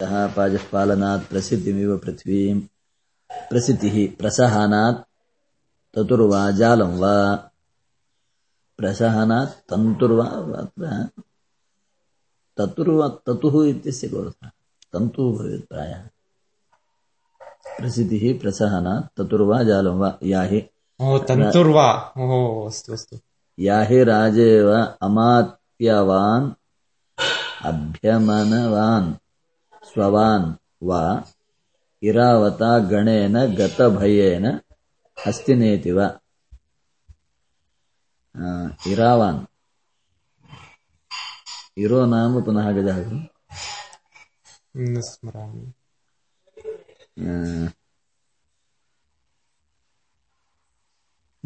तः पाजःपालनात् प्रसिद्धिमिव पृथ्वीम्। प्रसिद्धिः प्रसहनात् ततुर्वा जालं वा। प्रसहनात् तन्तुर्वा अत्र ततुर्वा ततुः इत्यस्य तन्तुः भवेत् प्रायः। प्रसिद्धिः प्रसहनात् ततुर्वा जालं वा। याहि तन्तुर्वा। अस्तु अस्तु। याहि राजेव अमात्यवान् अभ्यमनवान्। ಸ್ವವಾನ್ ವಾ ಇರಾವತ ಗಣೇನ ಗತಭಯೇನ ಹಸ್ತಿನೇತಿವ. ಇರಾವಾನ್. ಇರೋ ನಾಮ ಪುನಃ ಗಜ ಸ್ಮರಾಮಿ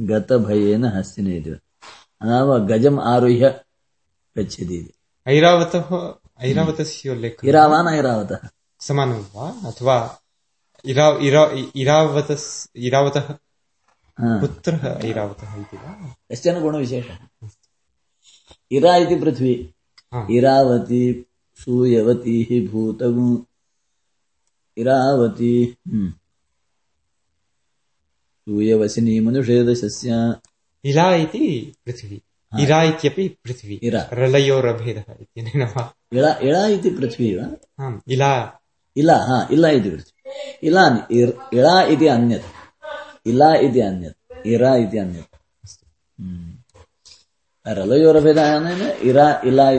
ಗತಭಯೇನ ಹಸ್ತಿನೇತಿವ. ನಾವು ಗಜಂ ಆರುಹ್ಯ ಗಚ್ಚತಿ ಐರಾವತ ಐರಾವತ ಲೇಖ ಇರಾವಾನ ಐರಾವತ. ಸಮಾನವಾ ಅಥವಾ ಇರಾ ಇರಾ ಇರಾವತಸ್ ಇರಾವತಃ ಪುತ್ರ ಐರಾವತ ಇತಿ ವಾ ಕಶ್ಚನ ಗುಣವಿಶೇಷ ಇರಾ ಇತಿ ಪೃಥ್ವಿ. ಇರಾವತಿ ಸೂಯವತಿ ಭೂತಗು. ಇರಾವತಿ ಸೂಯವಸಿನಿ ಮನುಷ್ಯ ಸಸ್ಯ. ಇಲಾ ಇತಿ ಪೃಥ್ವಿ. इरावती सूयवतीः भूतगु इरावती हम्म। सूयवसिनी मनुषेदशस्य इला इति पृथिवी इरा इत्यपि पृथिवी इरा। रलयोरभेदः इत्यनेन वा इळा इळा इति पृथ्वी वा आम् इला इला हा इला इति पृथ्वी इला इर्- इळा इति अन्यत् इला इति अन्यत् इरा इति अन्यत् हम्म। रलयोरभेदानेन इरा इला